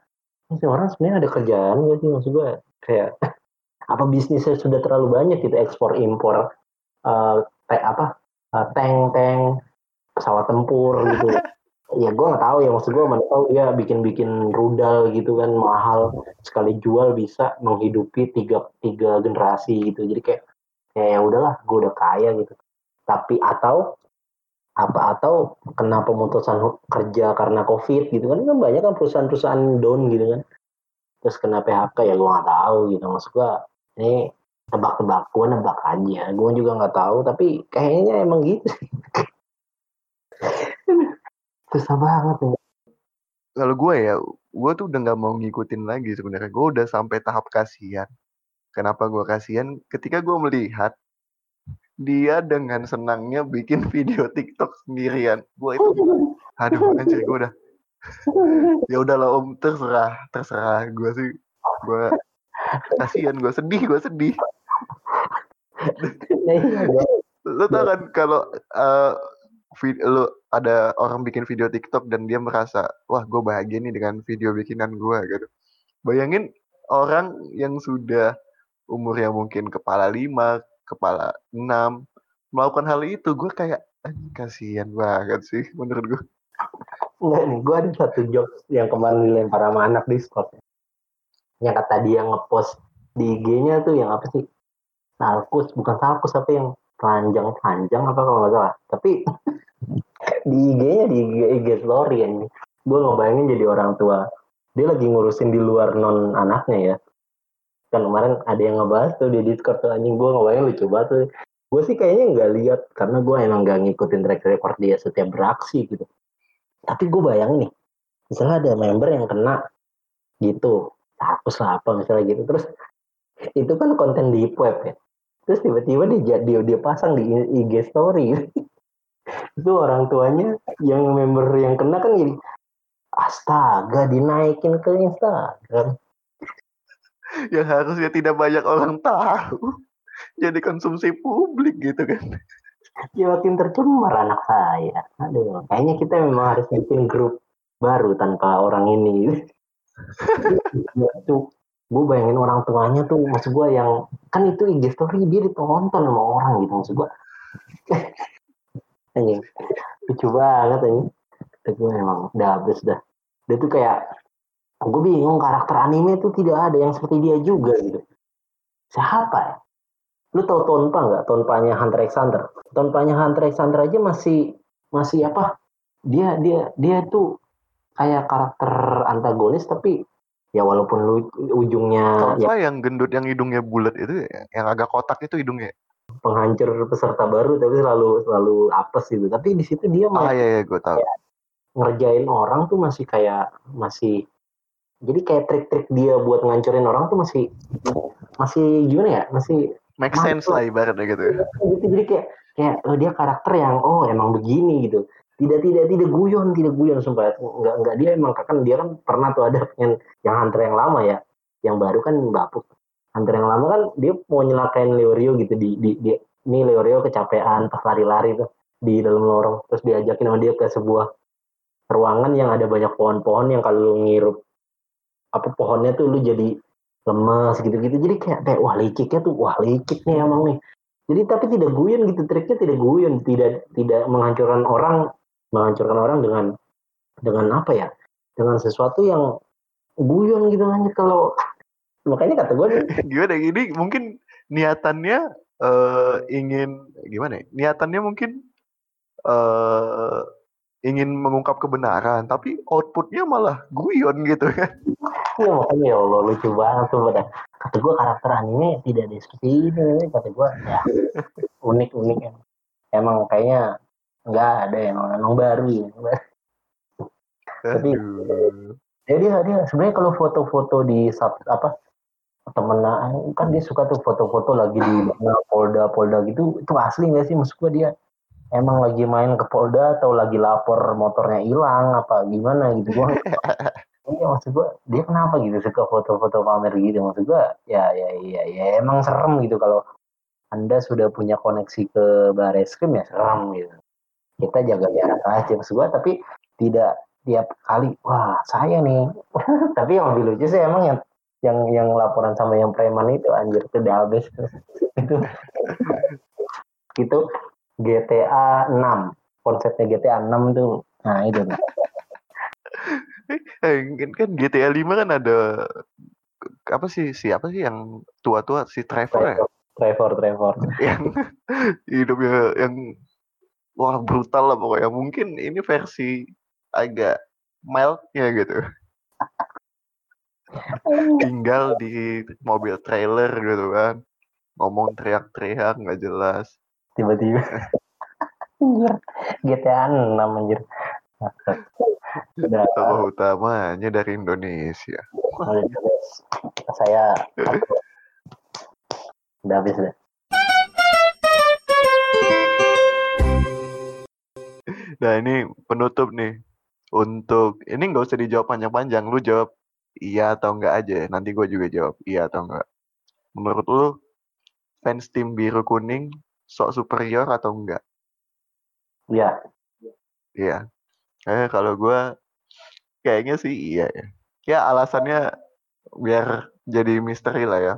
Speaker 2: ini orang sebenarnya ada kerjaan gak sih? Maksud gue kayak apa bisnisnya sudah terlalu banyak gitu ekspor impor uh, kayak apa uh, tank tank pesawat tempur gitu. Ya gue nggak tahu ya maksud gue mana tahu dia bikin-bikin rudal gitu kan mahal sekali jual bisa menghidupi tiga tiga generasi gitu. Jadi kayak ya udahlah gue udah kaya gitu. Tapi atau apa atau kena pemutusan kerja karena covid gitu kan. Kan banyak kan perusahaan-perusahaan down gitu kan. Terus kena PHK ya gue nggak tahu gitu. Maksud gue ini tebak-tebak gue nebak aja. Gue juga nggak tahu tapi kayaknya emang gitu. Susah banget nih.
Speaker 1: Kalau gue ya gue tuh udah nggak mau ngikutin lagi sebenarnya. Gue udah sampai tahap kasihan. Kenapa gue kasihan? Ketika gue melihat dia dengan senangnya bikin video TikTok sendirian. Gue itu aduh anjir gue udah. Ya udahlah om terserah terserah. Gue sih gue kasihan gue sedih gue sedih. Lu tau kan kalau uh, lu ada orang bikin video TikTok dan dia merasa wah gue bahagia nih dengan video bikinan gue gitu. Bayangin orang yang sudah umurnya mungkin kepala lima kepala enam melakukan hal itu gue kayak kasihan banget sih menurut gue
Speaker 2: Enggak nih, gue ada satu jokes yang kemarin dilempar sama anak Discord. Yang kata dia ngepost di IG-nya tuh yang apa sih? Salkus, bukan Salkus apa yang telanjang-telanjang apa kalau nggak salah. Tapi di IG-nya di IG, IG story yang gue ngebayangin jadi orang tua. Dia lagi ngurusin di luar non anaknya ya. Kan kemarin ada yang ngebahas tuh di Discord tuh anjing gue ngebayangin lucu banget tuh. Gue sih kayaknya nggak lihat karena gue emang nggak ngikutin track record dia setiap beraksi gitu. Tapi gue bayangin nih, misalnya ada member yang kena gitu, hapus lah apa misalnya gitu. Terus itu kan konten di web ya. Terus tiba-tiba dia, dia dia pasang di IG story. itu orang tuanya yang member yang kena kan jadi astaga dinaikin ke Instagram.
Speaker 1: Yang harusnya tidak banyak orang tahu. Jadi konsumsi publik gitu kan.
Speaker 2: Ya makin tercemar anak saya. Aduh kayaknya kita memang harus bikin grup baru tanpa orang ini. Itu gue bayangin orang tuanya tuh maksud gue yang kan itu IG story dia ditonton sama orang gitu maksud gue anjing lucu banget ini itu gue emang udah habis dah. Dia tuh kayak gue bingung karakter anime tuh tidak ada yang seperti dia juga gitu. Siapa ya? Lu tau Tonpa nggak? Tonpanya Hunter x Hunter. Tonpanya Hunter x Hunter aja masih masih apa? Dia dia dia tuh kayak karakter antagonis tapi ya walaupun lu ujungnya
Speaker 1: Tonpa ya, yang gendut yang hidungnya bulat itu yang agak kotak itu hidungnya.
Speaker 2: Penghancur peserta baru tapi selalu selalu apes gitu. Tapi di situ dia
Speaker 1: ah iya, iya gue tahu.
Speaker 2: ngerjain orang tuh masih kayak masih jadi kayak trik-trik dia buat ngancurin orang tuh masih masih gimana ya? Masih
Speaker 1: make sense lah ibaratnya gitu ya.
Speaker 2: gitu. Jadi kayak kayak oh, dia karakter yang oh emang begini gitu. Tidak tidak tidak guyon tidak guyon sumpah. Nggak nggak dia emang kan dia kan pernah tuh ada yang yang hunter yang lama ya. Yang baru kan bapuk. Hunter yang lama kan dia mau nyelakain Leorio gitu. Di di, di ini Leorio kecapean pas lari-lari tuh di dalam lorong. Terus diajakin sama dia ke sebuah ruangan yang ada banyak pohon-pohon yang kalau ngirup apa pohonnya tuh lu jadi lemas gitu-gitu. Jadi kayak kayak wah liciknya tuh wah licik nih emang nih. Jadi tapi tidak guyon gitu triknya tidak guyon tidak tidak menghancurkan orang menghancurkan orang dengan dengan apa ya dengan sesuatu yang guyon gitu hanya kalau makanya kata gue
Speaker 1: gimana? Gini mungkin niatannya uh, ingin gimana ya? niatannya mungkin uh, ingin mengungkap kebenaran tapi outputnya malah guyon gitu kan.
Speaker 2: Ya makanya ya Allah lucu banget tuh pada kata gue karakter anime tidak ada seperti ini kata gue ya unik unik ya. emang kayaknya nggak ada yang emang baru ya tapi dia dia sebenarnya kalau foto-foto di sub, apa temen kan dia suka tuh foto-foto lagi di polda polda gitu itu asli nggak sih? Maksud gue dia emang lagi main ke Polda atau lagi lapor motornya hilang apa gimana gitu? Gua iya maksud gua dia kenapa gitu suka foto-foto pamer gitu? Maksud gua ya ya ya ya emang serem gitu kalau anda sudah punya koneksi ke bareskrim ya serem gitu. Kita jaga jarak aja maksud gua tapi tidak tiap kali wah saya nih. Tapi yang lebih lucu sih emang yang yang yang laporan sama yang preman itu anjir itu udah habis itu itu GTA 6 konsepnya GTA 6 tuh. Nah itu
Speaker 1: eh, kan GTA 5 kan ada apa sih siapa sih yang tua-tua? Si Trevor, ya?
Speaker 2: Trevor Trevor.
Speaker 1: Yang hidupnya yang wah brutal lah pokoknya. Mungkin ini versi agak mildnya gitu. Tinggal di mobil trailer gitu kan. Ngomong teriak-teriak nggak jelas
Speaker 2: tiba-tiba. Anjir. GTA 6 anjir.
Speaker 1: Tokoh utamanya dari Indonesia.
Speaker 2: Saya udah habis deh.
Speaker 1: Nah ini penutup nih. Untuk ini nggak usah dijawab panjang-panjang. Lu jawab iya atau enggak aja. Nanti gue juga jawab iya atau enggak menurut lu fans tim biru kuning sok superior atau enggak?
Speaker 2: Iya.
Speaker 1: Iya. Eh kalau gue kayaknya sih iya ya. Ya alasannya biar jadi misteri lah ya.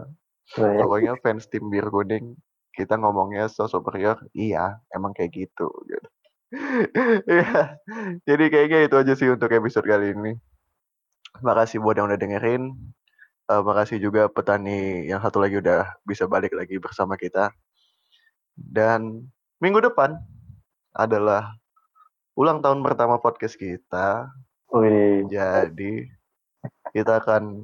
Speaker 1: Iya. Pokoknya fans tim bir kuning kita ngomongnya so superior, iya emang kayak gitu. gitu. ya, jadi kayaknya itu aja sih untuk episode kali ini. Makasih buat yang udah dengerin. Uh, makasih juga petani yang satu lagi udah bisa balik lagi bersama kita. Dan minggu depan adalah ulang tahun pertama podcast kita.
Speaker 2: Wih.
Speaker 1: Jadi kita akan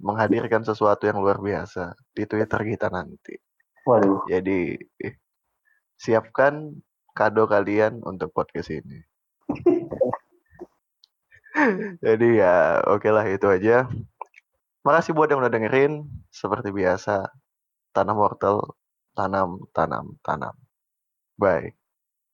Speaker 1: menghadirkan sesuatu yang luar biasa di Twitter kita nanti.
Speaker 2: Waduh.
Speaker 1: Jadi siapkan kado kalian untuk podcast ini. Jadi ya oke okay lah itu aja. Makasih buat yang udah dengerin. Seperti biasa, Tanah Mortal tanam, tanam, tanam. Bye.